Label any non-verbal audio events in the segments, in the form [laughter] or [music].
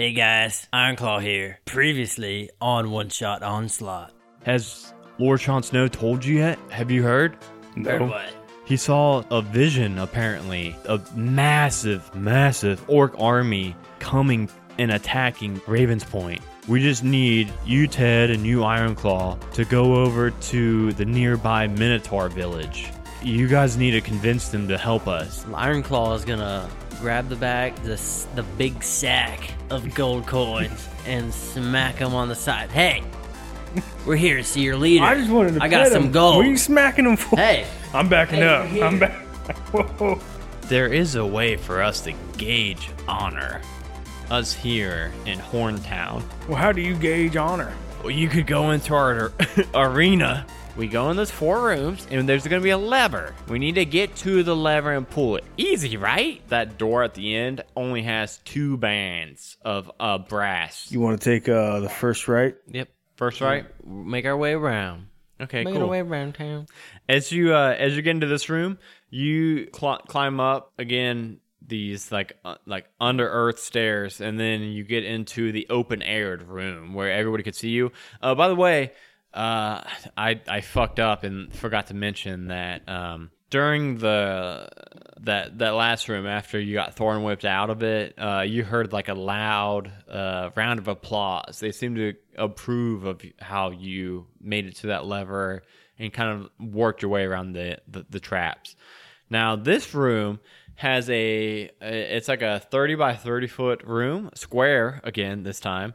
Hey guys, Ironclaw here. Previously on One Shot Onslaught. Has Lord Sean Snow told you yet? Have you heard? Heard what? He saw a vision, apparently, a massive, massive orc army coming and attacking Raven's Point. We just need you, Ted, and you, Ironclaw, to go over to the nearby Minotaur village. You guys need to convince them to help us. Ironclaw is gonna grab the bag, the, the big sack of gold coins, and smack him on the side. Hey, we're here to see your leader. I just wanted to I got pet some him. gold. What are you smacking him for? Hey, I'm backing Hey, up. I'm back. [laughs] Whoa. There is a way for us to gauge honor. Us here in Horntown. Well, how do you gauge honor? Well, you could go into our [laughs] arena. We go in those four rooms, and there's gonna be a lever. We need to get to the lever and pull it. Easy, right? That door at the end only has two bands of uh, brass. You want to take uh, the first right? yep. First, right? Make our way around. Okay, Make cool. our way around town. As you uh, as you get into this room, you cl- climb up again these like uh, like under earth stairs, and then you get into the open aired room where everybody could see you. Uh, by the way, uh, I I fucked up and forgot to mention that um, during the that that last room after you got thorn whipped out of it, uh, you heard like a loud uh, round of applause. They seemed to approve of how you made it to that lever and kind of worked your way around the, the, the traps. Now this room has a it's like a 30 by 30 foot room, square again this time,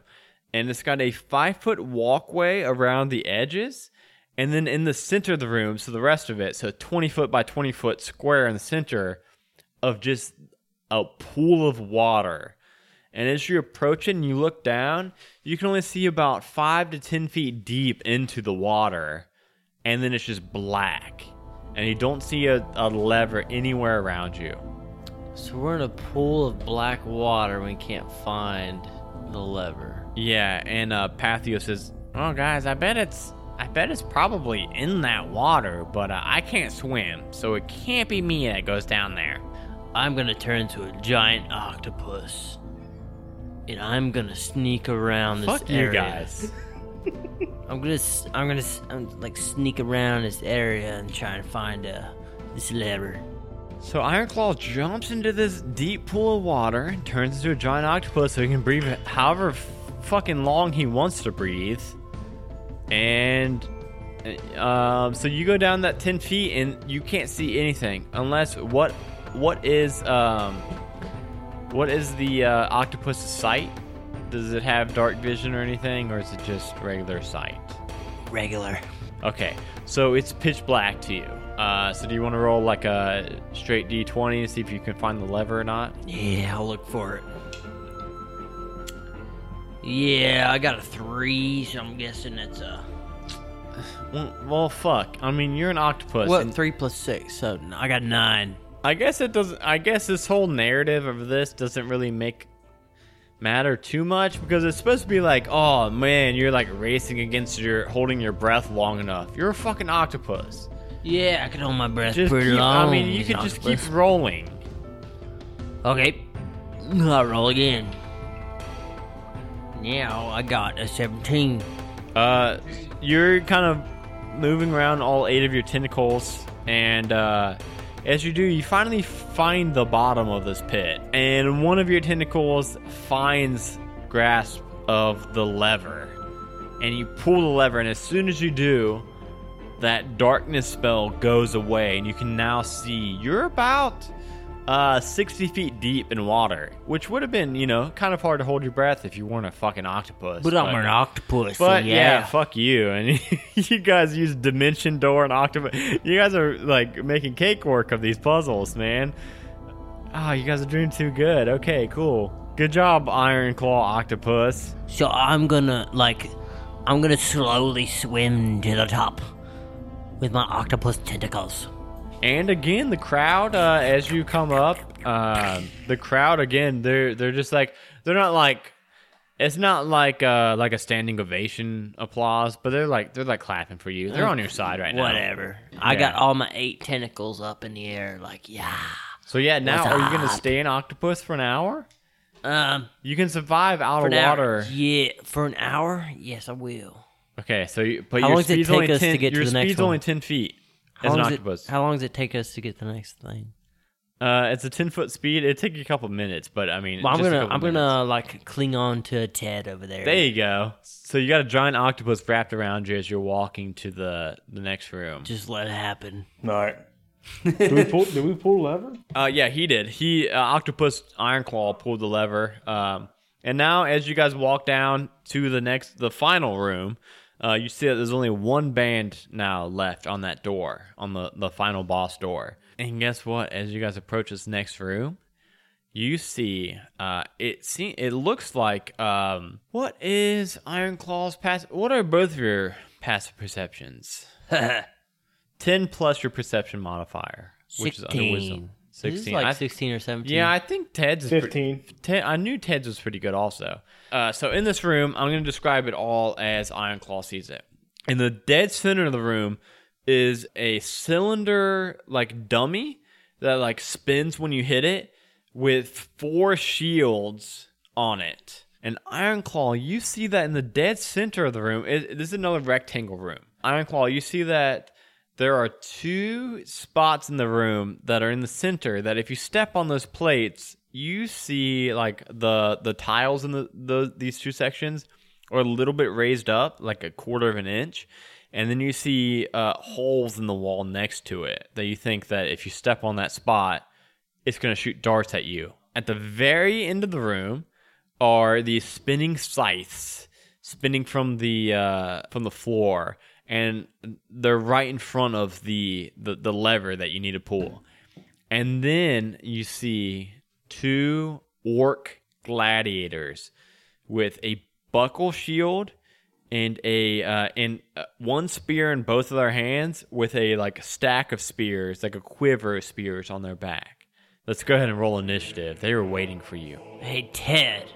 and it's got a five foot walkway around the edges. And then in the center of the room, so the rest of it, so 20 foot by 20 foot square in the center of just a pool of water. And as you approach it and you look down, you can only see about five to 10 feet deep into the water. And then it's just black. And you don't see a, a lever anywhere around you. So we're in a pool of black water. and We can't find the lever. Yeah, and uh, Pathio says, "Oh, guys, I bet it's, I bet it's probably in that water, but uh, I can't swim, so it can't be me that goes down there." I'm gonna turn into a giant octopus, and I'm gonna sneak around this Fuck you area. guys. [laughs] I'm gonna, I'm gonna, I'm, like sneak around this area and try and find uh, this lever. So Ironclaw jumps into this deep pool of water and turns into a giant octopus so he can breathe however fucking long he wants to breathe. And uh, um, so you go down that ten feet and you can't see anything unless what what is um what is the uh, octopus's sight? Does it have dark vision or anything, or is it just regular sight? Regular. Okay, so it's pitch black to you. Uh, so do you want to roll like a straight d20 to see if you can find the lever or not? Yeah, I'll look for it. Yeah, I got a three, so I'm guessing it's a Well, well fuck. I mean, you're an octopus. what? and Three plus six, so n- I got nine. I guess it doesn't. I guess this whole narrative of this doesn't really make matter too much because it's supposed to be like, oh man, you're like racing against your holding your breath long enough. You're a fucking octopus. Yeah, I can hold my breath Just pretty keep, long. I mean, you as could just octopus. keep rolling. Okay. I'll roll again. Now I got a 17. Uh, you're kind of moving around all eight of your tentacles, and uh, as you do, you finally find the bottom of this pit, and one of your tentacles finds grasp of the lever, and you pull the lever, and as soon as you do, that darkness spell goes away, and you can now see you're about uh 60 feet deep in water, which would have been, you know, kind of hard to hold your breath if you weren't a fucking octopus. But I'm an octopus, But so yeah. yeah. fuck you. And [laughs] you guys use dimension door and octopus. You guys are like making cakewalk of these puzzles, man. Oh, you guys are doing too good. Okay, cool. Good job, Iron Claw Octopus. So I'm gonna, like, I'm gonna slowly swim to the top with my octopus tentacles. And again, the crowd, uh, as you come up, uh, the crowd again, they're they're just like they're not like it's not like uh like a standing ovation applause, but they're like they're like clapping for you. They're on your side right now. Whatever. I Yeah. got all my eight tentacles up in the air, like, yeah. So yeah, now What's are you gonna up? stay an octopus for an hour? Um, You can survive out for of an hour. water. Yeah, for an hour. Yes, I will. Okay, so you, but How your long does it speed's take only us to 10, get to your the next speed's one? only ten feet How as an long, does it, how long does it take us to get the next thing? uh, it's a ten foot speed. It'd take you a couple minutes, but I mean, Well, I'm gonna couple I'm minutes. gonna like cling on to a Ted over there. There you go. So you got a giant octopus wrapped around you as you're walking to the the next room. Just let it happen. All right. [laughs] did we pull? Did we pull the lever? Uh, yeah, he did. He uh, octopus Ironclaw pulled the lever. Um, and now as you guys walk down to the next, the final room, uh, you see that there's only one band now left on that door, on the the final boss door. And guess what? As you guys approach this next room, you see uh, it. See, it looks like um, what is Ironclaw's pass? What are both of your passive perceptions? [laughs] Ten plus your perception modifier, which is under wisdom. Sixteen. This is 16. like I- sixteen or seventeen. Yeah, I think Ted's is pretty, Fifteen. Ted, I knew Ted's was pretty good also. Uh, so in this room, I'm going to describe it all as Iron Claw sees it. In the dead center of the room is a cylinder like dummy that like spins when you hit it with four shields on it. And Iron Claw, you see that in the dead center of the room. It, this is another rectangle room. Iron Claw, you see that there are two spots in the room that are in the center that if you step on those plates, you see like the the tiles in the, the these two sections are a little bit raised up, like a quarter of an inch. And then you see uh, holes in the wall next to it that you think that if you step on that spot, it's going to shoot darts at you. At the very end of the room are these spinning scythes spinning from the uh, from the floor, and they're right in front of the, the the lever that you need to pull. And then you see two orc gladiators with a buckle shield and a uh, and uh, one spear in both of their hands with a like stack of spears, like a quiver of spears on their back. Let's go ahead and roll initiative. They were waiting for you. Hey Ted,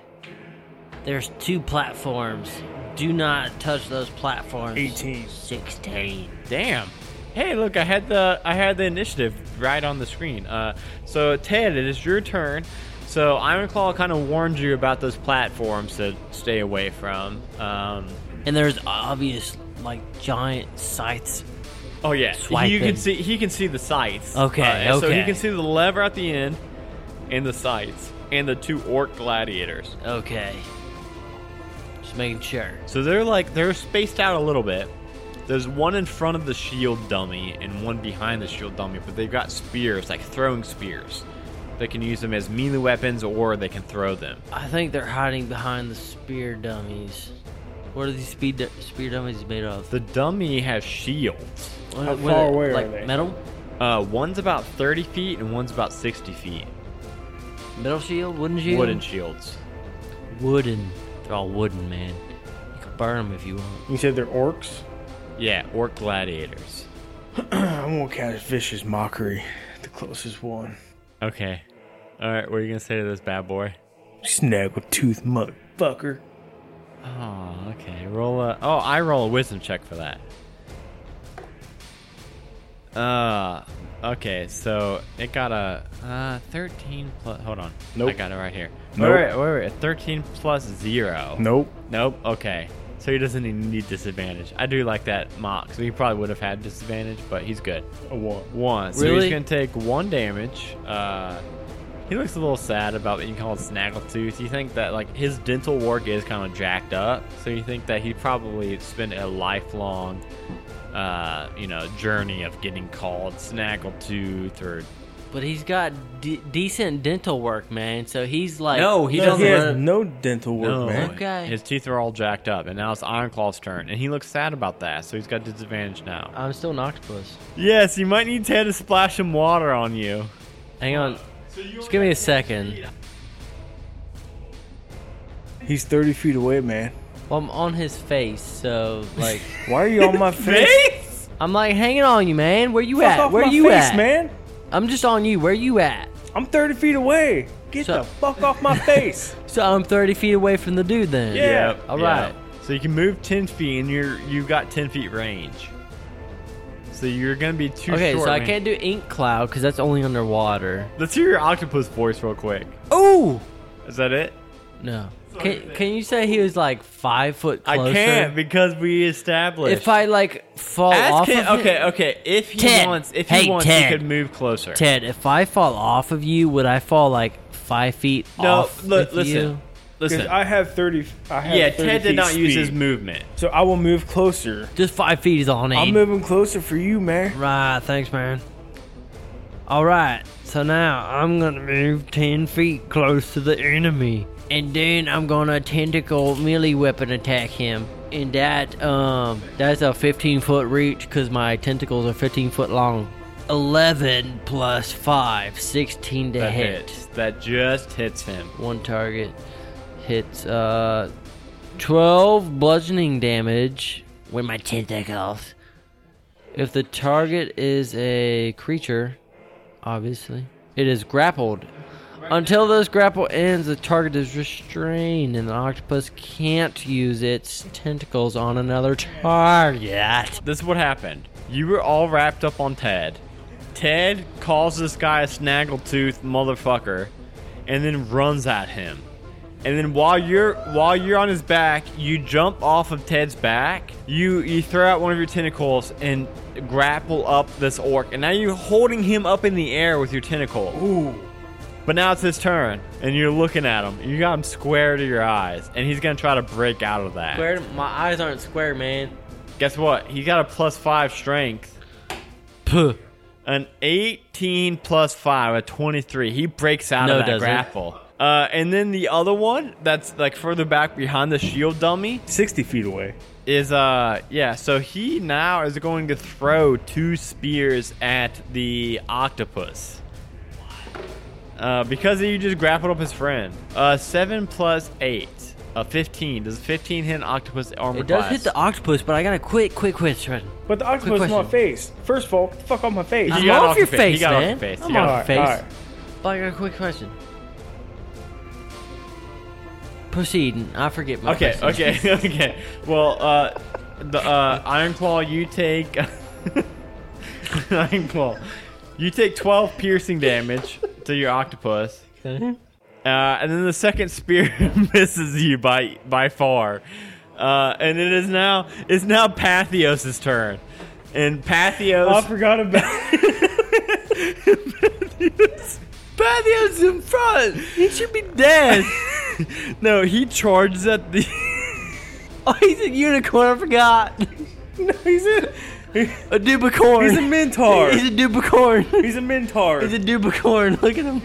there's two platforms. Do not touch those platforms. 18. Sixteen. Damn. Hey, look, I had the I had the initiative right on the screen. Uh, so Ted, it is your turn. So Ironclaw kind of warned you about those platforms to stay away from. Um, And there's obvious like giant scythes. oh yeah, you Swiping. can see he can see the scythes. Okay, Uh, So he can see the lever at the end, and the scythes, and the two orc gladiators. Okay. Just making sure. So they're like they're spaced out a little bit. There's one in front of the shield dummy and one behind the shield dummy, but they've got spears, like throwing spears. They can use them as melee weapons or they can throw them. I think they're hiding behind the spear dummies. What are these speed spear dummies made of? The dummy has shields. How what far are- away are like they? Metal? Uh, one's about 30 feet and one's about 60 feet. Metal shield? Wooden shield? Wooden shields. Wooden. They're all wooden, man. You can burn them if you want. You said they're orcs. Yeah, orc gladiators. [clears throat] I'm gonna cast vicious mockery. The closest one. Okay. All right, what are you gonna say to this bad boy? Snaggle tooth motherfucker. Oh, okay. Roll a. Oh, I roll a wisdom check for that. Uh, okay. So it got a uh thirteen plus. Hold on. I got it right here. Nope. Wait, wait, wait, wait. Thirteen plus zero. Nope. Nope. Okay. So he doesn't even need disadvantage. I do like that mock. So he probably would have had disadvantage, but he's good. A one. One. So Really? he's gonna take one damage. Uh, he looks a little sad about what you call it snaggletooth. You think that like his dental work is kind of jacked up, so you think that he probably spent a lifelong, uh, you know, journey of getting called snaggletooth or. But he's got d- decent dental work, man. So he's like. No, he He doesn't. has no dental work, No, man. Okay. his teeth are all jacked up, and now it's Ironclaw's turn, and he looks sad about that, so he's got disadvantage now. I'm still an octopus. Yes, you might need Ted to splash some water on you. Hang on. Just give me a second. He's 30 feet away, man. Well, I'm on his face, so like [laughs] Why are you on my [laughs] face? I'm like hanging on you, man. Where you Fuck at? off Where my you face, at? man. I'm just on you. Where you at? I'm 30 feet away. Get So- the fuck off my [laughs] face. So I'm 30 feet away from the dude then. Yeah. All right. So you can move ten feet, and you're you've got ten feet range. So you're gonna be too Okay, short. so I man. can't do ink cloud because that's only underwater. Let's hear your octopus voice real quick. Oh, Is that it? No. Can, can you say he was like five foot closer? I closer? can't because we established. If I like fall Ask off him- of okay, him- okay. If he Ted. wants, if Hey, he wants, Ted. he could move closer. Ted, if I fall off of you, would I fall like five feet No, off look, with listen, you? Because listen. I have 30. I have yeah, 30 Ted did feet not use his movement. So I will move closer. Just five feet is all I need. I'm moving closer for you, man. Right, thanks, man. All right, so now I'm gonna move ten feet close to the enemy, and then I'm gonna tentacle melee weapon attack him. And that um, that's a 15 foot reach because my tentacles are 15 foot long. 11 plus 5, 16 to That hit. hits. That just hits him. One target hits uh 12 bludgeoning damage with my tentacles. If the target is a creature, obviously, it is grappled. Until this grapple ends, the target is restrained, and the octopus can't use its tentacles on another target. This is what happened. You were all wrapped up on Ted. Ted calls this guy a snaggletooth motherfucker, and then runs at him. And then while you're while you're on his back, you jump off of Ted's back. You you throw out one of your tentacles and grapple up this orc, and now you're holding him up in the air with your tentacle. Ooh. But now it's his turn, and you're looking at him. You got him square to your eyes, and he's gonna try to break out of that. Square, my eyes aren't square, man. Guess what? He got a plus five strength. Puh. An 18 plus 5, a 23. He breaks out No, of that doesn't. grapple. Uh, and then the other one that's like further back behind the shield dummy 60 feet away. is uh yeah, so he now is going to throw two spears at the octopus. Uh, because you just grappled up his friend. Uh, 7 plus 8. A 15. Does 15 hit an octopus armor It does class? hit the octopus, but I got a quick, quick question. But the octopus is question. my face. First of all, get the fuck off my face. He I'm got off off your your face. He face, got off man. your face. He I'm got off Alright, your face. alright. But I got a quick question. Proceed. I forget my Okay, question. okay, [laughs] okay. Well, uh, the uh, Iron Claw, you take [laughs] Iron Claw, you take twelve piercing damage to your octopus, Okay. uh, and then the second spear [laughs] misses you by by far, uh, and it is now it's now Pathios's turn, and Pathios. I forgot about [laughs] Pathios in front. He should be dead. [laughs] no, he charges at the. Oh, he's a unicorn. I forgot. No, he's a A dubicorn. he's a mentor. He's a dubicorn. He's a mentor. He's a dubicorn. Look at him.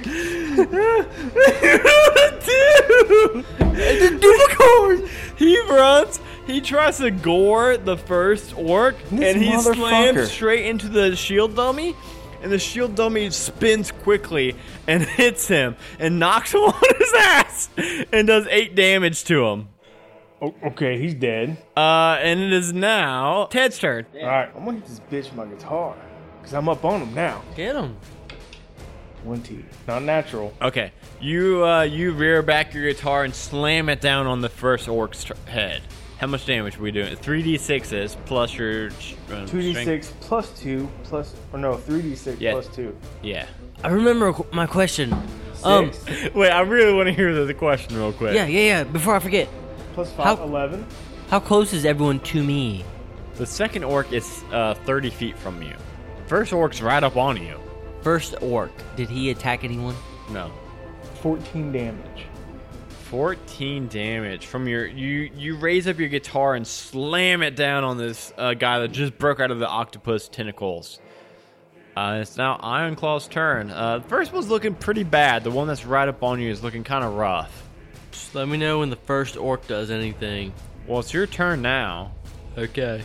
It's a dubicorn. He runs. He tries to gore the first orc, This and he slams straight into the shield dummy. And the shield dummy spins quickly and [laughs] hits him and knocks him [laughs] on his ass and does eight damage to him. Oh, okay, he's dead. Uh, and it is now Ted's turn. All right, I'm gonna hit this bitch with my guitar because I'm up on him now. Get him. One T, not natural. Okay, you uh, you rear back your guitar and slam it down on the first orc's tr- head. How much damage are we doing? Three d sixes plus your uh, Two D strength- six plus two plus or no three D six Yeah. plus two. Yeah. I remember qu- my question. Um. Six [laughs] Wait, I really want to hear the, the question real quick. Yeah, yeah, yeah. Before I forget, plus five, How- eleven. how close is everyone to me? The second orc is uh, 30 feet from you. First orc's right up on you. First orc. Did he attack anyone? No. 14 damage. 14 damage from your you you raise up your guitar and slam it down on this uh, guy that just broke out of the octopus tentacles. Uh, it's now Iron Claw's turn. Uh, the first one's looking pretty bad. The one that's right up on you is looking kind of rough. Just let me know when the first orc does anything. Well, it's your turn now. Okay.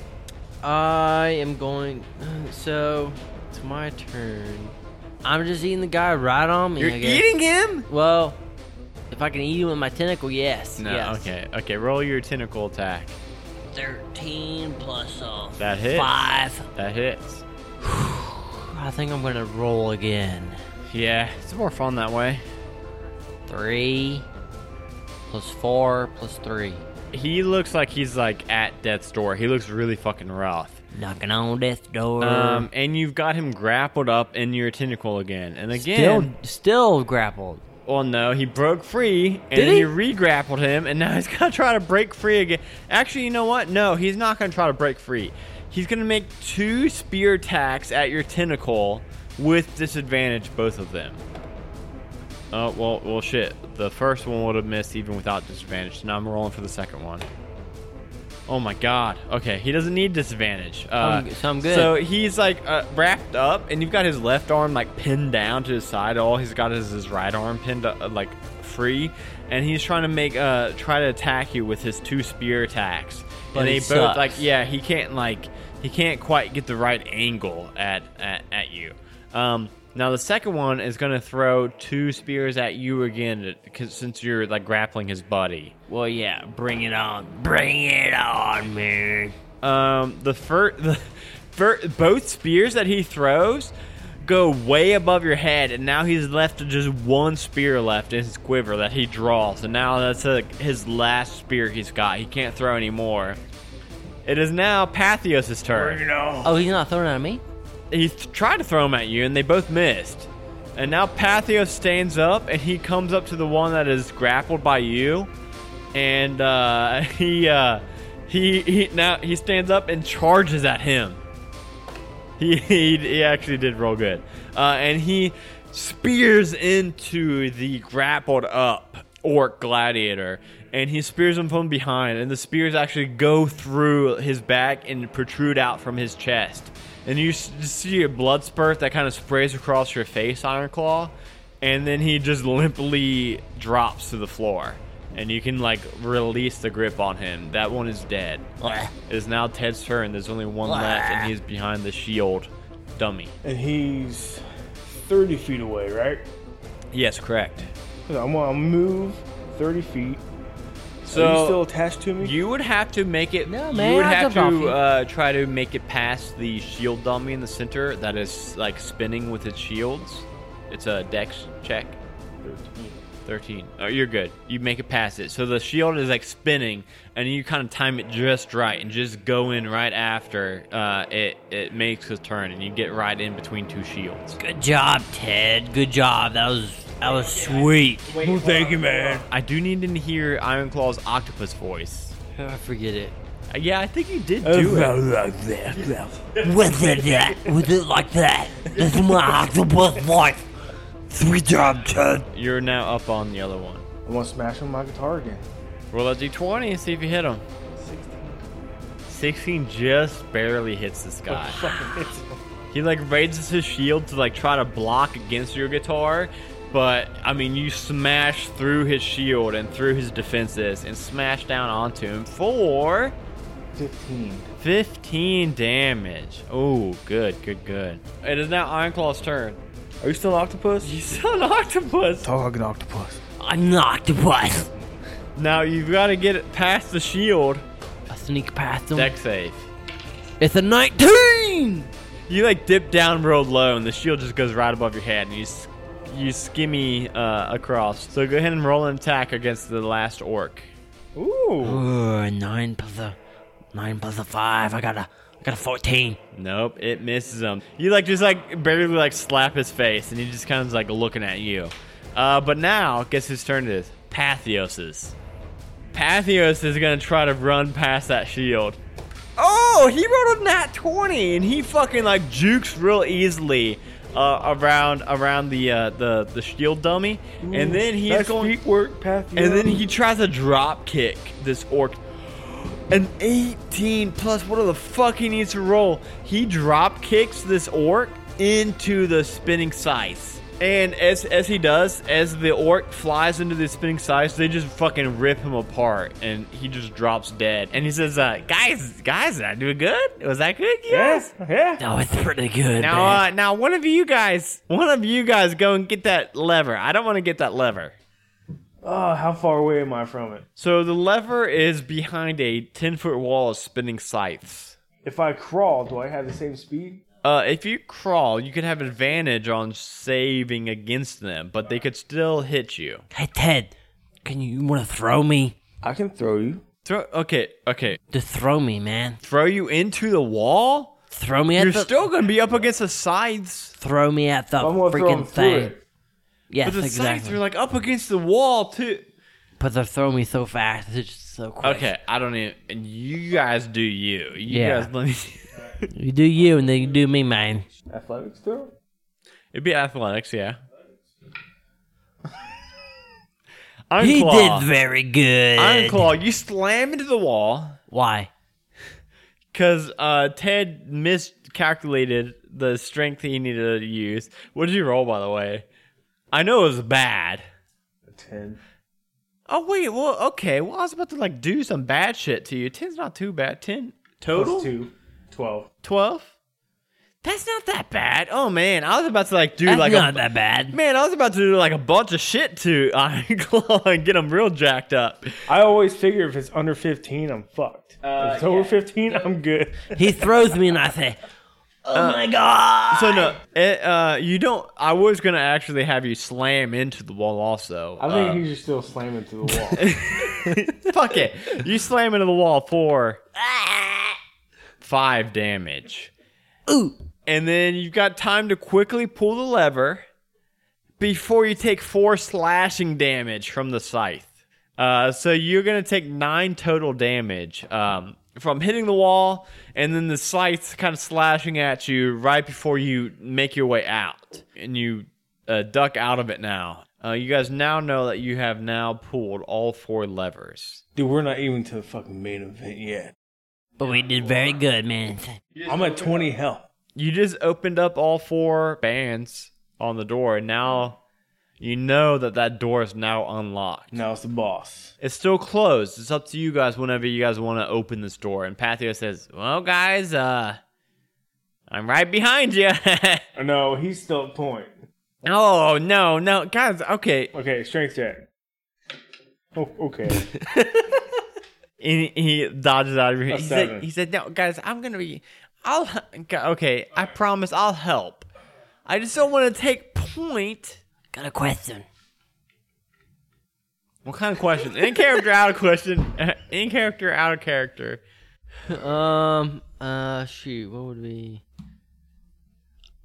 I am going. [sighs] So it's my turn. I'm just eating the guy right on me. You're I guess. eating him? Well, if I can eat him with my tentacle, yes. No. yes. Okay. Okay. Roll your tentacle attack. Thirteen plus uh, That hits. five. That hits. [sighs] I think I'm gonna roll again. Yeah, it's more fun that way. Three plus four plus three. He looks like he's like at death's door. He looks really fucking rough. Knocking on death's door. Um, and you've got him grappled up in your tentacle again, and again. still grappled. Well, no, he broke free, and he? you re-grappled him, and now [laughs] he's gonna try to break free again. Actually, you know what? No, he's not gonna try to break free. He's gonna make two spear attacks at your tentacle with disadvantage, both of them. Oh well, well shit. The first one would have missed even without disadvantage. So now I'm rolling for the second one. Oh my god. Okay, he doesn't need disadvantage. Uh, I'm- so I'm good. So he's like uh, wrapped up, and you've got his left arm like pinned down to his side. All he's got is his right arm pinned uh, like free, and he's trying to make uh try to attack you with his two spear attacks. But and he they both sucks. like yeah he can't like he can't quite get the right angle at at, at you. Um, now the second one is gonna throw two spears at you again, because since you're like grappling his buddy. Well, yeah, bring it on. Bring it on, man. Um, the first, [laughs] the fir- both spears that he throws go way above your head, and now he's left with just one spear left in his quiver that he draws, and now that's like his last spear he's got. He can't throw anymore. It is now Pathios' turn. You know. Oh, he's not throwing it at me? He tried to throw them at you, and they both missed. And now Pathio stands up, and he comes up to the one that is grappled by you, and uh, [laughs] he uh, he he now he stands up and charges at him. He [laughs] he, he actually did roll good, uh, and he spears into the grappled up orc gladiator, and he spears him from behind, and the spears actually go through his back and protrude out from his chest, and you see a blood spurt that kind of sprays across your face, Iron Claw, and then he just limply drops to the floor. And you can like release the grip on him. That one is dead. It is now Ted's turn. There's only one left, and he's behind the shield dummy. And he's 30 feet away, right? Yes, correct. I'm gonna move 30 feet. So Are you still attached to me? you would have to make it. No, you man, would I'll have jump off to you. uh, try to make it past the shield dummy in the center that is like spinning with its shields. It's a dex check. 13. 13. Oh, you're good. You make it past it. So the shield is like spinning, and you kind of time it just right and just go in right after uh, it, it makes a turn, and you get right in between two shields. Good job, Ted. Good job. That was that was sweet. Well, thank you, man. I do need to hear Iron Claw's octopus voice. I forget it. Uh, yeah, I think you did do it. With it that, with it like that. This is my octopus voice. Sweet job, Ted. You're now up on the other one. I'm gonna smash him with my guitar again. Roll a d20 and see if you hit him. 16 just barely hits this guy. [laughs] He like raises his shield to like try to block against your guitar, but I mean you smash through his shield and through his defenses and smash down onto him for 15. 15 damage. Oh, good, good, good. It is now Ironclaw's turn. Are you still an octopus? You still an octopus. Talk like an octopus. I'm an octopus. Now you've got to get it past the shield. I sneak past him. Deck save. It's a 19. You like dip down real low, and the shield just goes right above your head, and you s- you skimmy uh, across. So go ahead and roll an attack against the last orc. Ooh. Ooh, nine plus a nine plus a five. I got a I got a 14. Nope, it misses him. You like just like barely like slap his face, and he just kind of like looking at you. Uh, but now, guess whose turn it is? Pathios's. Pathios is gonna try to run past that shield. Oh, he rolled a nat 20, and he fucking like jukes real easily uh, around around the uh, the the shield dummy, and then he's going. feet work. And then he tries to drop kick this orc. An 18 plus what the fuck he needs to roll. He drop kicks this orc into the spinning scythe. And as as he does, as the orc flies into the spinning scythe, they just fucking rip him apart and he just drops dead. And he says, uh, guys, guys, did I do good? Was that good? Yes. Yes. Yeah. Oh, it's pretty good. Now, man. uh, now, one of you guys, one of you guys, go and get that lever. I don't want to get that lever. Oh, how far away am I from it? So the lever is behind a 10 foot wall of spinning scythes. If I crawl, do I have the same speed? Uh, if you crawl, you could have advantage on saving against them, but they could still hit you. hey Ted, can you, you want to throw me? I can throw you. Throw, okay, okay. Just throw me, man. Throw you into the wall? Throw me at You're the still gonna be up against the sides. throw me at the I'm gonna throw him freaking through thing. it. Yes, but the exactly. scythes are like up against the wall too. but they're throwing me so fast. It's just so quick. Okay, I don't even. And you guys do you. You Yeah. guys let me. [laughs] You do you, and then you do me, man. Athletics too. It'd be athletics, yeah. [laughs] He did very good. Ironclaw, you slam into the wall Why? because uh, Ted miscalculated the strength he needed to use. What did you roll, by the way? I know it was bad. A 10. Oh wait, well, okay. Well, I was about to like do some bad shit to you. Ten's not too bad. Ten total. Plus 2. 12. 12? That's not that bad. Oh man, I was about to like do That's like not a, that bad. Man, I was about to do like a bunch of shit to [laughs] Ironclaw and get him real jacked up. I always figure if it's under 15, I'm fucked. if it's over 15, I'm good. He throws me, and I say, [laughs] "Oh my god!" So no, it, uh, you don't. I was gonna actually have you slam into the wall. Also, I think Uh, he's just still slamming to the [laughs] wall. fuck it. You slam into the wall for five damage. Ooh. and then you've got time to quickly pull the lever before you take four slashing damage from the scythe. Uh, so you're gonna take nine total damage um, from hitting the wall, and then the scythe kind of slashing at you right before you make your way out, and you uh, duck out of it now. Uh, you guys now know that you have now pulled all four levers. Dude, we're not even to the fucking main event yet. But we did very good, man. I'm at 20 health. you just opened up all four bands on the door and now you know that that door is now unlocked Now it's the boss. it's still closed it's up to you guys whenever you guys want to open this door and pathio says well guys uh i'm right behind you [laughs] No, he's still at point. oh no no guys okay Okay, strength check. Oh, okay. [laughs] and he dodges out of here he said, he said no guys i'm gonna be i'll okay i promise i'll help i just don't want to take point Got a question. What kind of question? In character, out of question. [laughs] In character, out of character. [laughs] Um. Uh. Shoot. What would be?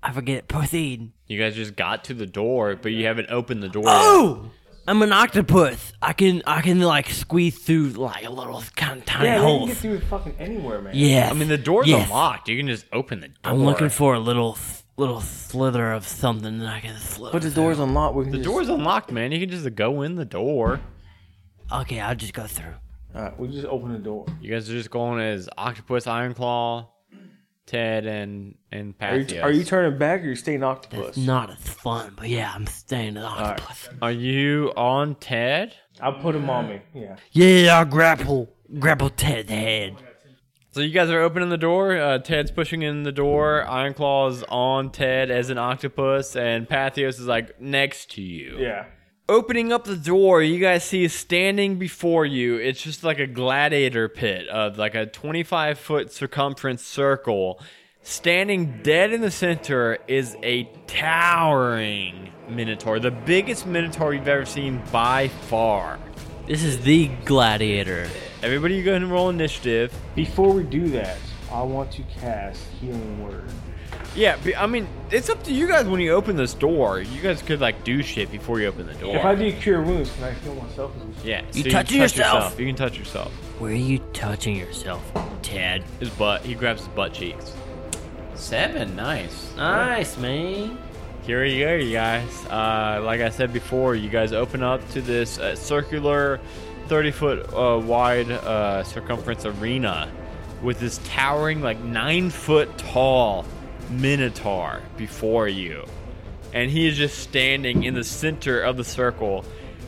I forget. Proceed. You guys just got to the door, but you haven't opened the door. Oh! I'm an octopus. I can. I can like squeeze through like a little kind of tiny yeah, they can hole. get through fucking anywhere, man. Yeah. I mean, the door's yes. unlocked. You can just open the door. I'm looking for a little little slither of something that I can slither. But the through. door's unlocked. We can The just, door's unlocked, man. You can just go in the door. Okay, I'll just go through. Alright, we just open the door. You guys are just going as Octopus, Ironclaw, Ted, and and Are you, Pathios. are you turning back or you staying octopus? It's not as fun, but yeah, I'm staying an octopus. Are you on Ted? I'll put him on me. Yeah. Yeah, I'll grapple grapple Ted's head. So you guys are opening the door. Uh, Ted's pushing in the door. Ironclaw's on Ted as an octopus, and Pathios is like next to you. Yeah. Opening up the door, you guys see standing before you. It's just like a gladiator pit of like a 25 foot circumference circle. Standing dead in the center is a towering minotaur, the biggest minotaur you've ever seen by far. This is the gladiator. Everybody, go ahead and roll initiative. Before we do that, I want to cast Healing Word. Yeah, be- I mean, it's up to you guys when you open this door. You guys could like do shit before you open the door. If I do Cure Wounds, can I heal myself? yeah, You so touching can touch yourself. You can touch yourself. Where are you touching yourself, Ted? His butt. He grabs his butt cheeks. Seven, nice. Nice, man. Here you go, you guys. Uh, like I said before, you guys open up to this uh, circular, 30 foot uh, wide uh, circumference arena with this towering, like nine foot tall minotaur before you. And he is just standing in the center of the circle,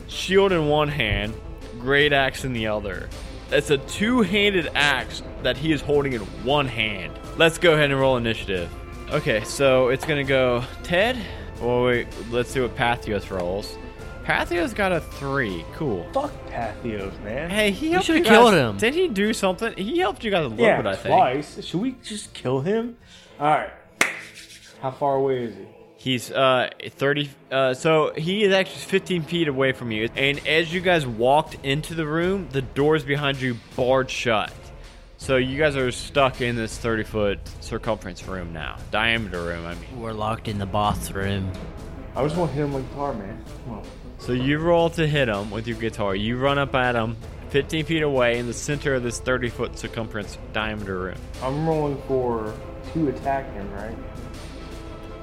shield in one hand, great axe in the other. It's a two handed axe that he is holding in one hand. Let's go ahead and roll initiative. Okay, so it's gonna go Ted. Well, wait, let's see what Pathios rolls. Pathios got a three. Cool. Fuck Pathios, man. Hey, he helped should've killed him. Did he do something? He helped you guys a little yeah, bit, I think. twice. Should we just kill him? Alright. How far away is he? He's uh 30 uh so he is actually 15 feet away from you. And as you guys walked into the room, the doors behind you barred shut. So you guys are stuck in this 30 foot circumference room now. Diameter room, I mean. We're locked in the boss room. I just want to hit him with guitar, man. Come on. So you roll to hit him with your guitar. You run up at him 15 feet away in the center of this 30 foot circumference diameter room. I'm rolling for to attack him, right?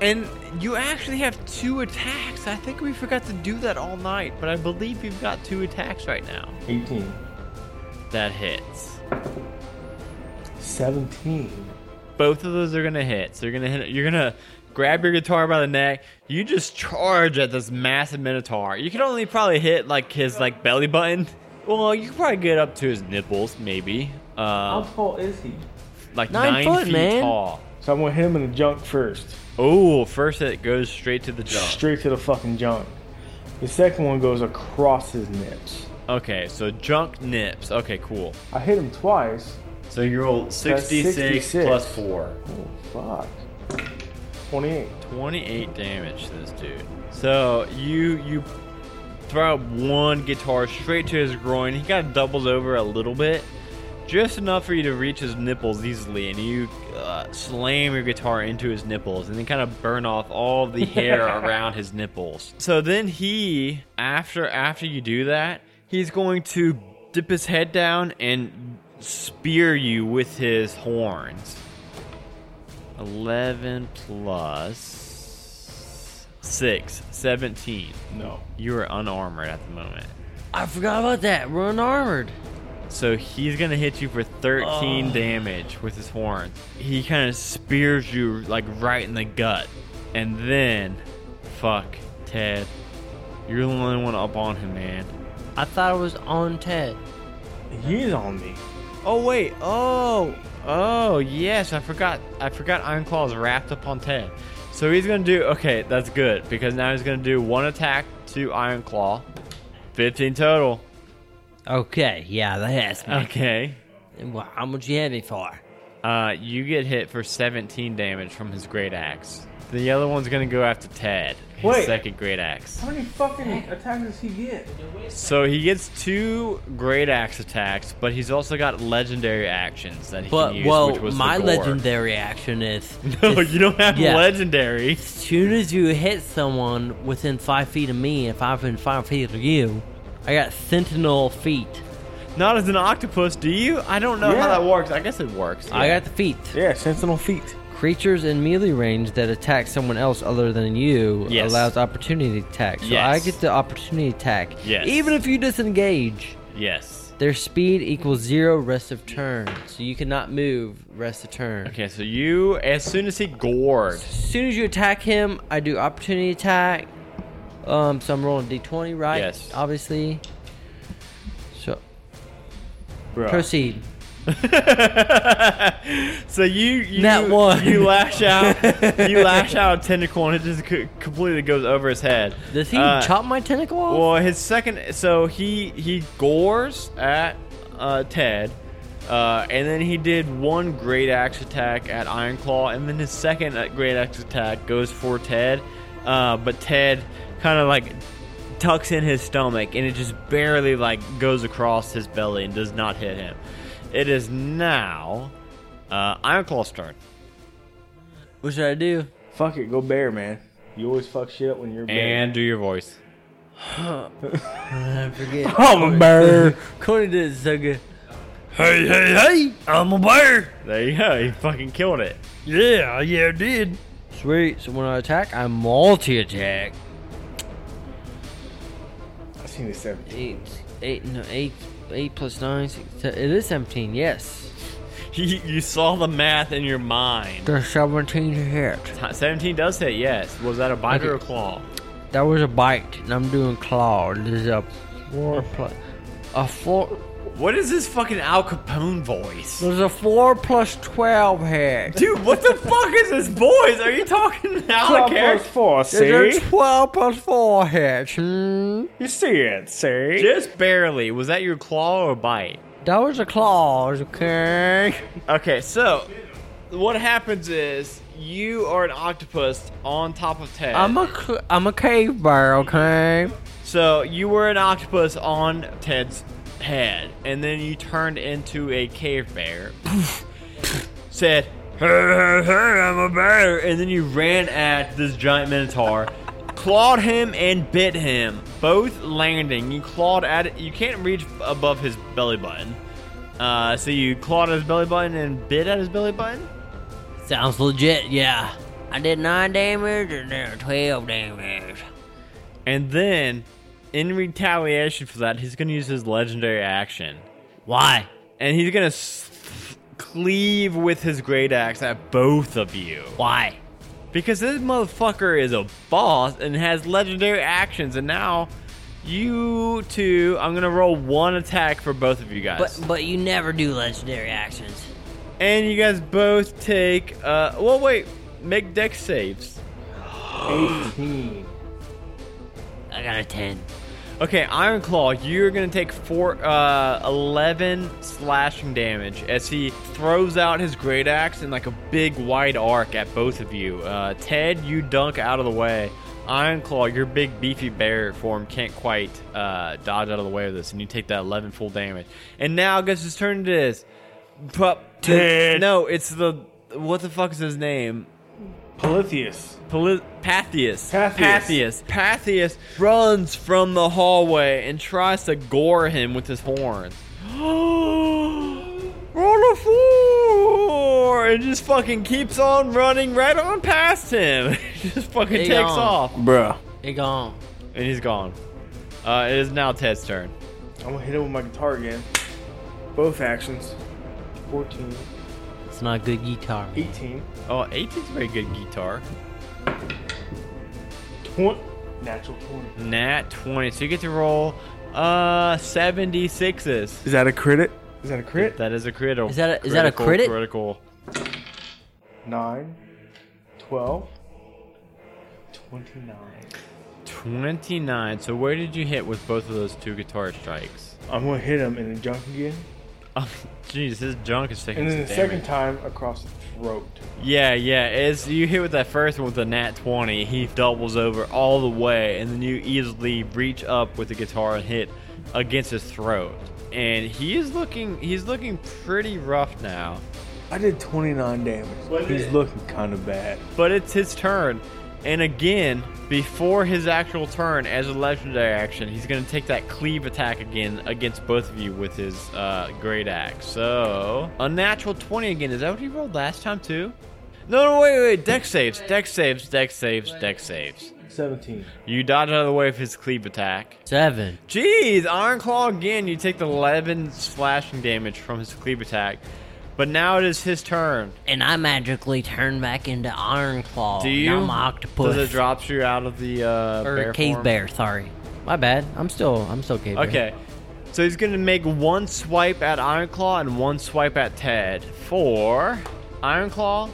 And you actually have two attacks. I think we forgot to do that all night, but I believe you've got two attacks right now. 18. That hits. 17. Both of those are gonna hit. So you're gonna hit. You're gonna grab your guitar by the neck. You just charge at this massive minotaur. You can only probably hit like his like belly button. Well, you can probably get up to his nipples, maybe. How Uh, tall is he? like Nine nine, foot, feet man. tall. So I'm going to hit him in the junk first. Oh, first it goes straight to the jump. Straight to the fucking junk. The second one goes across his nips. Okay, so junk nips. Okay, cool. I hit him twice. So you roll 66, 66. plus 4. Oh, fuck. 28. 28 damage to this dude. So you you throw out one guitar straight to his groin. He kind of doubles over a little bit, just enough for you to reach his nipples easily, and you uh, slam your guitar into his nipples, and then kind of burn off all the [laughs] hair around his nipples. So then he, after after you do that, he's going to dip his head down and spear you with his horns. 11 plus 6, 17. No. You are unarmored at the moment. I forgot about that. We're unarmored. So he's going to hit you for 13 damage with his horns. He kind of spears you like right in the gut. And then, fuck, Ted. You're the only one up on him, man. I thought it was on Ted. He's on me. Oh wait, oh, oh yes, I forgot. I forgot Iron Claw is wrapped up on Ted. So he's gonna do okay. That's good because now he's gonna do one attack to Ironclaw. Fifteen total. Okay, yeah, that has me. Okay. Well, how much you had me for? Uh, you get hit for seventeen damage from his great axe. The other one's gonna go after Ted. His Wait. second great axe. How many fucking attacks does he get? So he gets two great axe attacks, but he's also got legendary actions that he But can use, well, which was my the gore. legendary action is [laughs] No, is- you don't have yeah. legendary. As soon as you hit someone within five feet of me, and five within five feet of you, I got sentinel feat. Not as an octopus, do you? I don't know how that works. I guess it works. I got the feat. Yeah, sentinel feat. Creatures in melee range that attack someone else other than you Yes. allows opportunity attack. So Yes. I get the opportunity attack. Yes. Even if you disengage. yes. Their speed equals zero rest of turn. So you cannot move rest of turn. Okay, so you, as soon as he gored, As soon as you attack him, I do opportunity attack. Um, so I'm rolling d20, right? Yes. Obviously. So Bro. proceed. [laughs] so you you Nat one. you lash out [laughs] you lash out a tentacle and it just completely goes over his head. Does he Uh, chop my tentacle off? Well, his second, so he he gores at uh, Ted, uh, and then he did one great axe attack at Iron Claw, and then his second uh, great axe attack goes for Ted, uh, but Ted kind of like tucks in his stomach and it just barely like goes across his belly and does not hit him. It is now uh, Ironclaw's turn. What should I do? Fuck it, go bear, man. You always fuck shit up when you're bear. And do your voice. [sighs] I forget. [laughs] I'm a bear. [laughs] Cody did it so good. Hey, hey, hey! I'm a bear. There you go. Fucking killed it. Yeah, yeah, I did. Sweet. So when I attack, I multi-attack. 16 is 17. 8, eight, no, eight, eight plus 9, it is 17, yes. [laughs] You saw the math in your mind. The 17 hit. 17 does hit, yes. Was that a bite okay. or a claw? That was a bite, and I'm doing claw. This is a four plus. A four. What is this fucking Al Capone voice? There's a four plus twelve hit. Dude, what the fuck is this voice? Are you talking Al Twelve character? plus four, There's see? a twelve plus four. Hmm? You see it, see? Just barely. Was that your claw or bite? That was a claws, okay? Okay, so what happens is you are an octopus on top of Ted. I'm a I'm a cave bear, okay? So you were an octopus on Ted's head, and then you turned into a cave bear. [laughs] said, "Hey, hey, hey, I'm a bear," and then you ran at this giant minotaur, clawed him and bit him, both landing. You clawed at it. You can't reach above his belly button. Uh, so you clawed at his belly button and bit at his belly button. Sounds legit, yeah. I did 9 damage and then 12 damage. And then, in retaliation for that, he's gonna use his legendary action, Why? and he's gonna cleave with his great axe at both of you. Why? Because this motherfucker is a boss and has legendary actions, and now you two, I'm gonna roll one attack for both of you guys. But but you never do legendary actions. and you guys both take, uh, well, wait, make dex saves. 18. [gasps] I got a 10. Okay, Iron Claw, you're gonna take four, uh, 11 slashing damage as he throws out his great axe in like a big wide arc at both of you. Uh, Ted, you dunk out of the way. Iron Claw, your big beefy bear form can't quite uh, dodge out of the way of this, and you take that 11 full damage. And now, guess whose turn it is? Pup. Ted. No, it's the what the fuck is his name? Polytheus. Poly- Pathius. Pathius. Pathius. Pathius runs from the hallway and tries to gore him with his horns. [gasps] Roll a four! And just fucking keeps on running right on past him. [laughs] just fucking He takes gone. off. Bruh. It gone. And he's gone. Uh, it is now Ted's turn. I'm gonna hit him with my guitar again. Both actions. 14, It's not a good guitar. 18, Oh, 18's a very good guitar. 20. Natural 20. Nat 20. So you get to roll uh 76s. Is that a crit? Is that a crit? That is a critical. Is that a- is that a critic? Critical. 9, 12, 29. 29. So where did you hit with both of those two guitar strikes? I'm gonna hit him in the junk again. Oh, [laughs] jeez, his junk is taking And then the damage. second time across the throat. Yeah, yeah. As you hit with that first one with the nat 20, he doubles over all the way, and then you easily reach up with the guitar and hit against his throat. And he is looking, he's looking pretty rough now. I did 29 damage. He's looking kind of bad. But it's his turn. And again, before his actual turn as a legendary action, he's going to take that cleave attack again against both of you with his uh, great axe. So, unnatural 20 again. Is that what he rolled last time, too? No, no, wait, wait. Dex saves, dex saves, dex saves, dex saves. 17. You dodge out of the way of his cleave attack. Seven. Jeez, Iron Claw again. You take the 11 slashing damage from his cleave attack. But now it is his turn. And I magically turn back into Iron Claw. Do you? Now I'm an octopus. Does it drops you out of the uh, or bear cave form? bear, sorry. My bad. I'm still I'm still cave bear. Okay. So he's gonna make one swipe at Iron Claw and one swipe at Ted. For Iron Claw,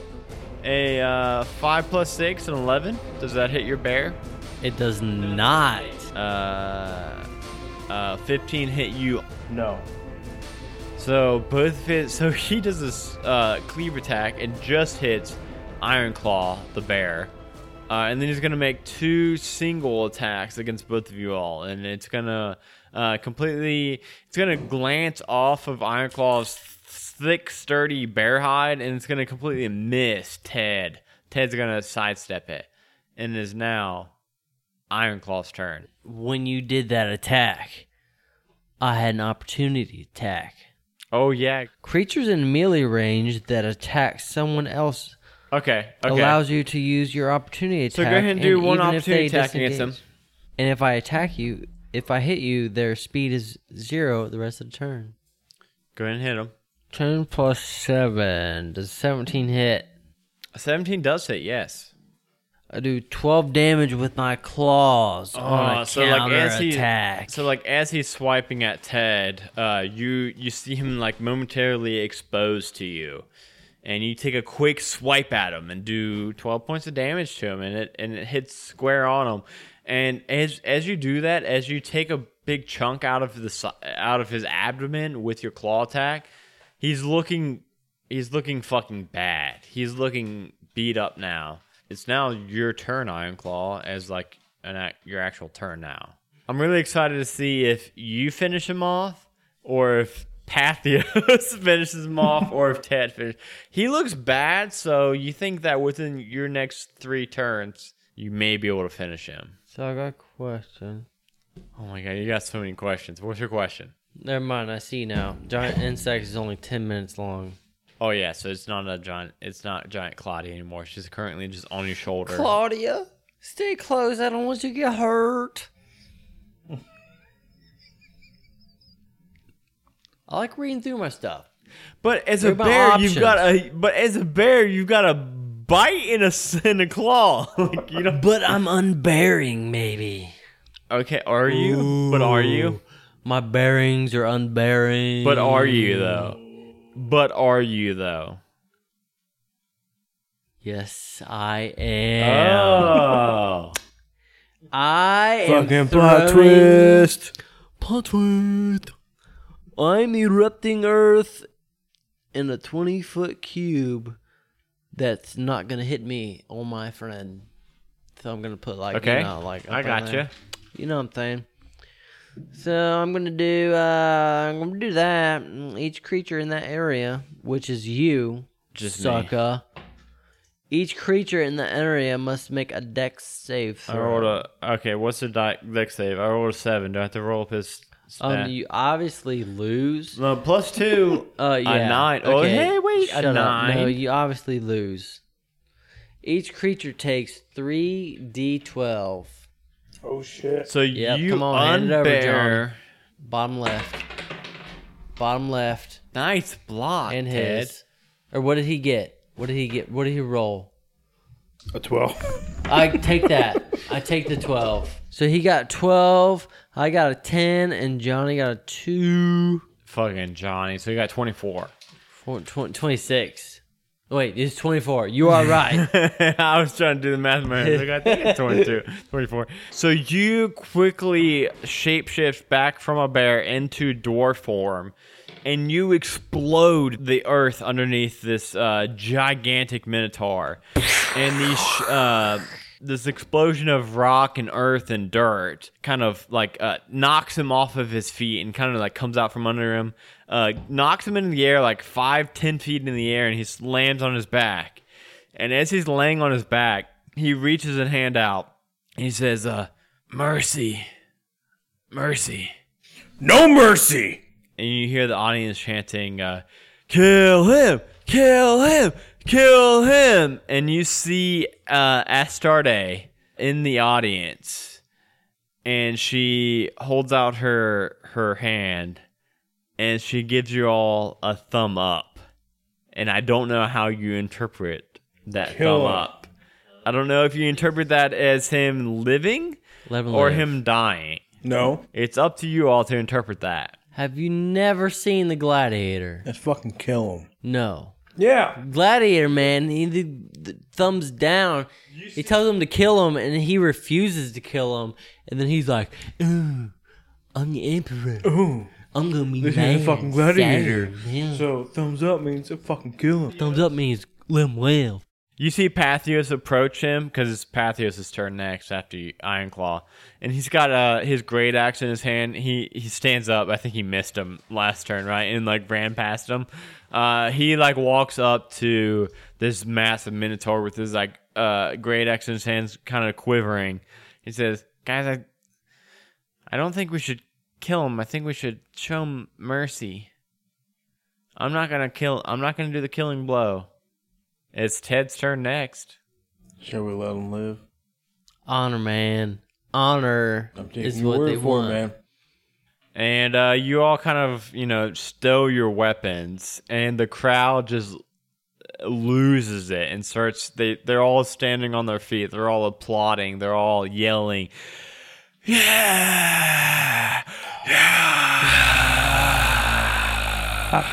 a uh, five plus six and eleven. Does that hit your bear? It does not. Uh, uh, fifteen hit you. No. So both his. So [laughs] he does this uh, cleave attack and just hits Iron Claw, the bear. Uh, and then he's gonna make two single attacks against both of you all, and it's gonna uh, completely. It's gonna glance off of Iron Claw's thick, sturdy bear hide, and it's gonna completely miss Ted. Ted's gonna sidestep it, and it is now Iron Claw's turn. When you did that attack, I had an opportunity attack. Oh yeah. Creatures in melee range that attack someone else Okay. Okay. allows you to use your opportunity attack. so go ahead and do one opportunity attack against them. And if I attack you, if I hit you, their speed is zero the rest of the turn. Go ahead and hit them. Ten plus seven. Does seventeen hit? Seventeen does hit. Yes. I do twelve damage with my claws on Oh, a so like counter as he attack. so like as he's swiping at Ted, uh, you you see him like momentarily exposed to you, and you take a quick swipe at him and do twelve points of damage to him, and it and it hits square on him. And as as you do that, as you take a big chunk out of the out of his abdomen with your claw attack, he's looking he's looking fucking bad. He's looking beat up now. It's now your turn, Iron Claw, as like an ac- your actual turn now. I'm really excited to see if you finish him off, or if Pathios [laughs] finishes him off, or if Ted finishes. He looks bad, so you think that within your next three turns, you may be able to finish him. So I got a question. Oh my god, you got so many questions. What's your question? Never mind. I see now. Giant insect is only ten minutes long. Oh yeah, so it's not a giant. It's not giant Claudia anymore. She's currently just on your shoulder. Claudia, stay close. I don't want you to get hurt. I like reading through my stuff. But as a bear, you've got a. But as a bear, you've got a bite and a and a claw. [laughs] like, you know. But I'm unbearing, maybe. Okay, are you? But are you? My bearings are unbearing. But are you though? But are you though? Yes, I am. Oh. I am Fucking plot throwing- twist. Plot twist. I'm erupting Earth in a 20 foot cube that's not gonna hit me or my friend. So I'm gonna put like Okay. you know, like I up in gotcha. there. You know what I'm saying? So I'm gonna do uh I'm gonna do that. Each creature in that area, which is you, Just me. sucker. Each creature in the area must make a dex save I throw. rolled a. Okay, what's the di- dex save? I rolled a seven. Do I have to roll up his? Um, you obviously lose. no, plus two. Uh, yeah. nine. Oh, Okay, hey, wait, a up. No, you obviously lose. Each creature takes three d12. Oh shit. So Yep, you come on, hand it over, unbear. Bottom left. Bottom left. Nice block, And Ted. his. Or what did he get? What did he get? What did he roll? A twelve. [laughs] I take that. I take the 12. So he got 12. I got a 10. And Johnny got a 2. Fucking Johnny. So you got twenty four. Four, tw- 26. Wait, it's 24. You are right. [laughs] I was trying to do the math in my head. Like, I think it's 22, [laughs] 24. So you quickly shapeshift back from a bear into dwarf form, and you explode the earth underneath this uh, gigantic minotaur. and these, sh- uh, this explosion of rock and earth and dirt kind of like uh, knocks him off of his feet and kind of like comes out from under him, uh, knocks him into the air like five, ten feet in the air, and he lands on his back. And as he's laying on his back, he reaches a hand out. And he says, uh, "Mercy, mercy." No mercy. And you hear the audience chanting, uh, "Kill him! Kill him! Kill him!" And you see uh, Astarte in the audience, and she holds out her her hand, and she gives you all a thumb up. And I don't know how you interpret that Kill thumb him. up. I don't know if you interpret that as him living Live or live. him dying. No. It's up to you all to interpret that. Have you never seen The Gladiator? Let's fucking kill him. No. Yeah. Gladiator, man, he the, the thumbs down. He tells him to kill him, and he refuses to kill him. And then he's like, "Ooh, I'm the emperor. Ooh. I'm gonna be This mad, is a fucking gladiator. yeah. So thumbs up means to fucking kill him. Thumbs up means let him live. You see Pathios approach him because it's Pathios' turn next after Ironclaw, and he's got uh, his great axe in his hand. He he stands up. I think he missed him last turn, right, and like ran past him. Uh, he like walks up to this massive minotaur with his like uh, great axe in his hands, kind of quivering. He says, "Guys, I I don't think we should kill him. I think we should show him mercy. I'm not gonna kill. I'm not gonna do the killing blow." It's Ted's turn next. Shall we let him live? Honor, man. Honor I'm taking is your what word they for want. it, man. And uh, you all kind of, you know, stow your weapons, and the crowd just loses it and starts. They they're all standing on their feet. They're all applauding. They're all yelling, "Yeah, yeah!"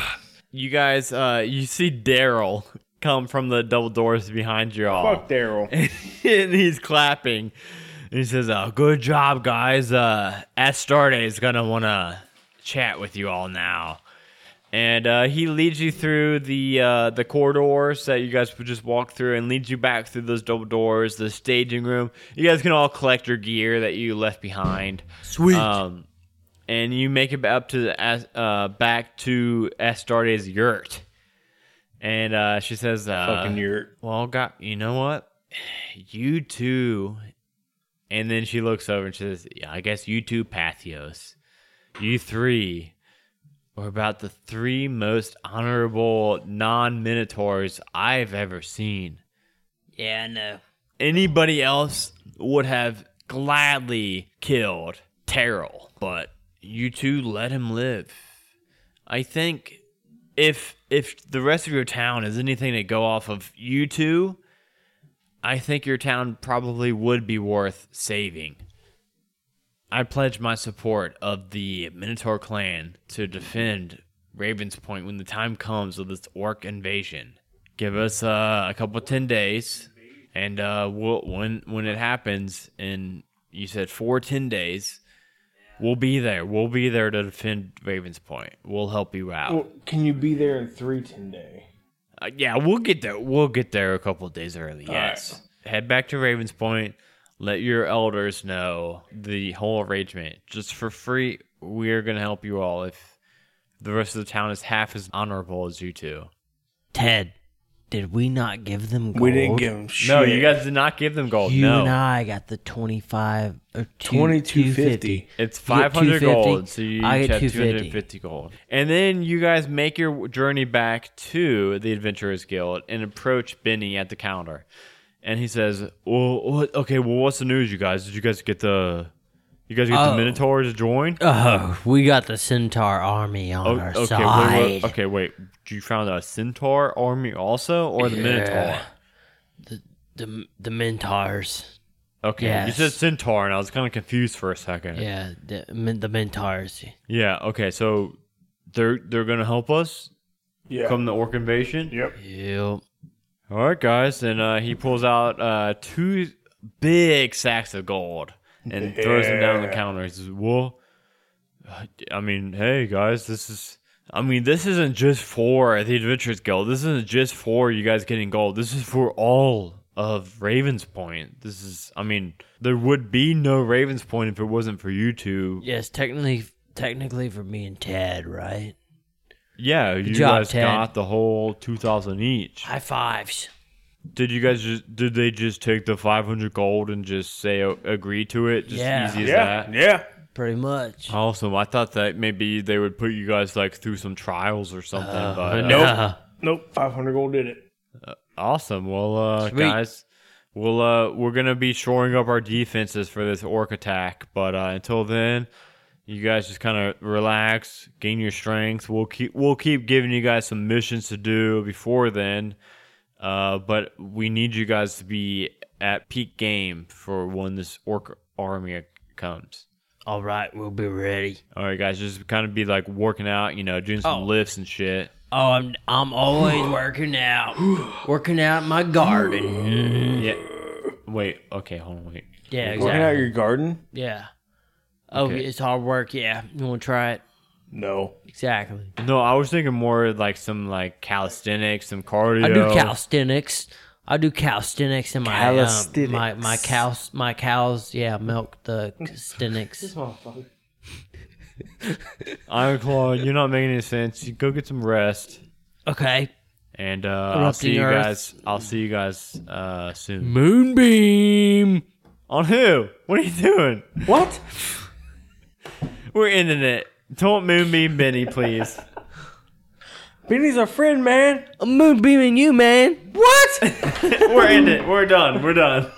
[laughs] You guys, uh, you see Daryl come from the double doors behind you all. Fuck Daryl. [laughs] and he's clapping. And he says, "Oh, good job, guys. Uh, Astarte is gonna wanna chat with you all now." And uh, he leads you through the uh, the corridors that you guys would just walk through, and leads you back through those double doors, the staging room. You guys can all collect your gear that you left behind. Sweet. Um, and you make it up to the As- uh, back to Astarte's yurt. And uh, she says, uh, fucking yurt. well, God, you know what? You two And then she looks over and she says, yeah, I guess you two Pathios, you three are about the three most honorable non Minotaurs I've ever seen. Yeah, I know. Anybody else would have gladly killed Terrell, but you two let him live. I think if if the rest of your town is anything to go off of you two, I think your town probably would be worth saving. I pledge my support of the Minotaur clan to defend Ravens Point when the time comes of this orc invasion. Give us uh, a couple ten days, and uh, we'll, when when it happens, and you said four ten days, we'll be there. We'll be there to defend Ravens Point. We'll help you out. Well, can you be there in three ten day? Uh, yeah, we'll get there. We'll get there a couple of days early. Yes. Head back to Ravens Point. Let your elders know the whole arrangement. Just for free, we're gonna help you all if the rest of the town is half as honorable as you two. Ted, did we not give them gold? We didn't give them shit. No, you guys did not give them gold. You no. and I got the 25 or two, 2250. It's You get 500 250, gold, so you I each get have 250. 250 gold. And then you guys make your journey back to the Adventurers Guild and approach Benny at the counter. And he says, "Well, what, okay, well, what's the news, you guys? Did you guys get the, you guys get Oh. the Minotaurs to join? Oh, we got the Centaur army on Oh, our okay, side. wait, wait, okay, wait. You found a Centaur army also, or the Minotaur? Yeah. The the Minotaurs. Okay, you said Centaur, and I was kind of confused for a second. Yeah, the Min- the Minotaurs. Yeah, Okay. So they're they're gonna help us Yeah. come the orc invasion. Yep. Yep. All right, guys, and uh, he pulls out uh, two big sacks of gold and throws him down on the counter. He says, "Well, I mean, hey guys, this is." I mean, this isn't just for the Adventurers Guild. This isn't just for you guys getting gold. This is for all of Ravens Point. This is, I mean, there would be no Ravens Point if it wasn't for you two. Yes, technically, technically for me and Ted, right? Yeah, you job, guys Ted. got the whole two thousand each. High fives. Did you guys just did they just take the 500 gold and just say uh, agree to it? Just Yeah. easy as Yeah. that. Yeah. Pretty much. Awesome. I thought that maybe they would put you guys like through some trials or something. Uh, but uh, no. [laughs] Nope. Five hundred gold did it. awesome. Well, uh, Sweet. guys, we'll uh, we're gonna be shoring up our defenses for this orc attack. But uh, until then, you guys just kind of relax, gain your strength. We'll keep we'll keep giving you guys some missions to do before then. Uh, but we need you guys to be at peak game for when this orc army comes. All right, we'll be ready. All right, guys, just kind of be like working out, you know, doing some Oh. lifts and shit. Oh, I'm I'm always [gasps] working out, working out my garden. [gasps] Yeah. Wait. Okay. Hold on. Wait. Yeah, Working out your garden? Yeah. Oh, Okay. it's hard work. Yeah, you want to try it? No. Exactly. No, I was thinking more like some like calisthenics, some cardio. I do calisthenics. I do calisthenics in my um, my Calisthenics. my cows my cows. Yeah, milk the calisthenics. motherfucker. [laughs] Iron Claw, you're not making any sense. You go get some rest, Okay. and uh, I'll see you Earth. guys. I'll see you guys uh, soon. Moonbeam. On who? What are you doing? What? We're ending it. Don't moonbeam Benny, please. Benny's our friend, man. I'm moonbeaming you, man. What? [laughs] We're ending. We're done. We're done.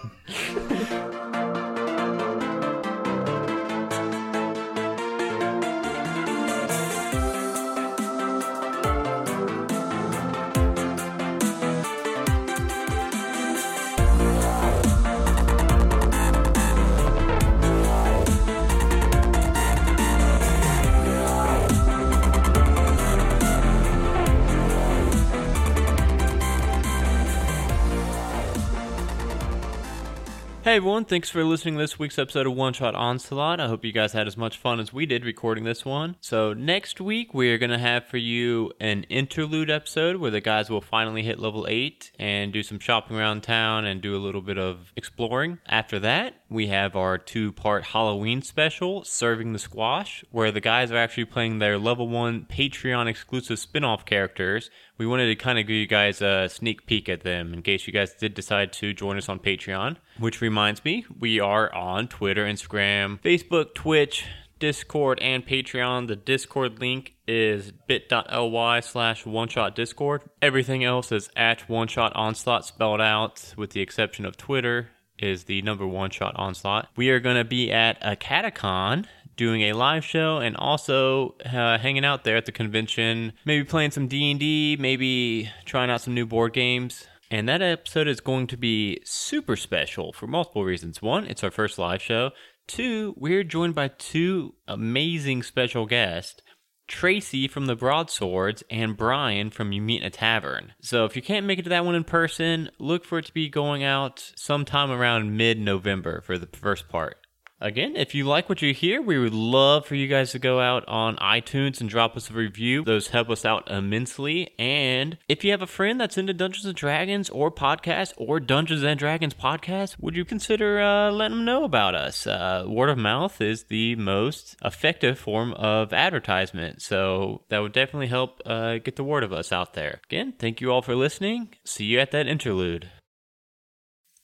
Hey everyone, thanks for listening to this week's episode of One Shot Onslaught. I hope you guys had as much fun as we did recording this one. So, next week we're going to have for you an interlude episode where the guys will finally hit level 8 and do some shopping around town and do a little bit of exploring. After that, we have our two part Halloween special, Serving the Squash, where the guys are actually playing their level 1 Patreon exclusive spin off characters. We wanted to kind of give you guys a sneak peek at them in case you guys did decide to join us on Patreon. Which reminds me, we are on Twitter, Instagram, Facebook, Twitch, Discord, and Patreon. The Discord link is bit.ly slash one shot Discord. Everything else is at one shot onslaught spelled out, with the exception of Twitter, is the number one shot onslaught. We are going to be at a catacon doing a live show and also uh, hanging out there at the convention maybe playing some d&d maybe trying out some new board games and that episode is going to be super special for multiple reasons one it's our first live show two we're joined by two amazing special guests Tracy from the Broadswords and Brian from You Meet in a Tavern. So if you can't make it to that one in person, look for it to be going out sometime around mid November for the first part. Again, if you like what you hear, we would love for you guys to go out on iTunes and drop us a review. Those help us out immensely. And if you have a friend that's into Dungeons and Dragons or podcast or Dungeons and Dragons podcast, would you consider uh, letting them know about us? Uh, word of mouth is the most effective form of advertisement. So that would definitely help uh, get the word of us out there. Again, thank you all for listening. See you at that interlude.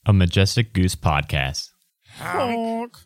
A Majestic Goose podcast. Honk.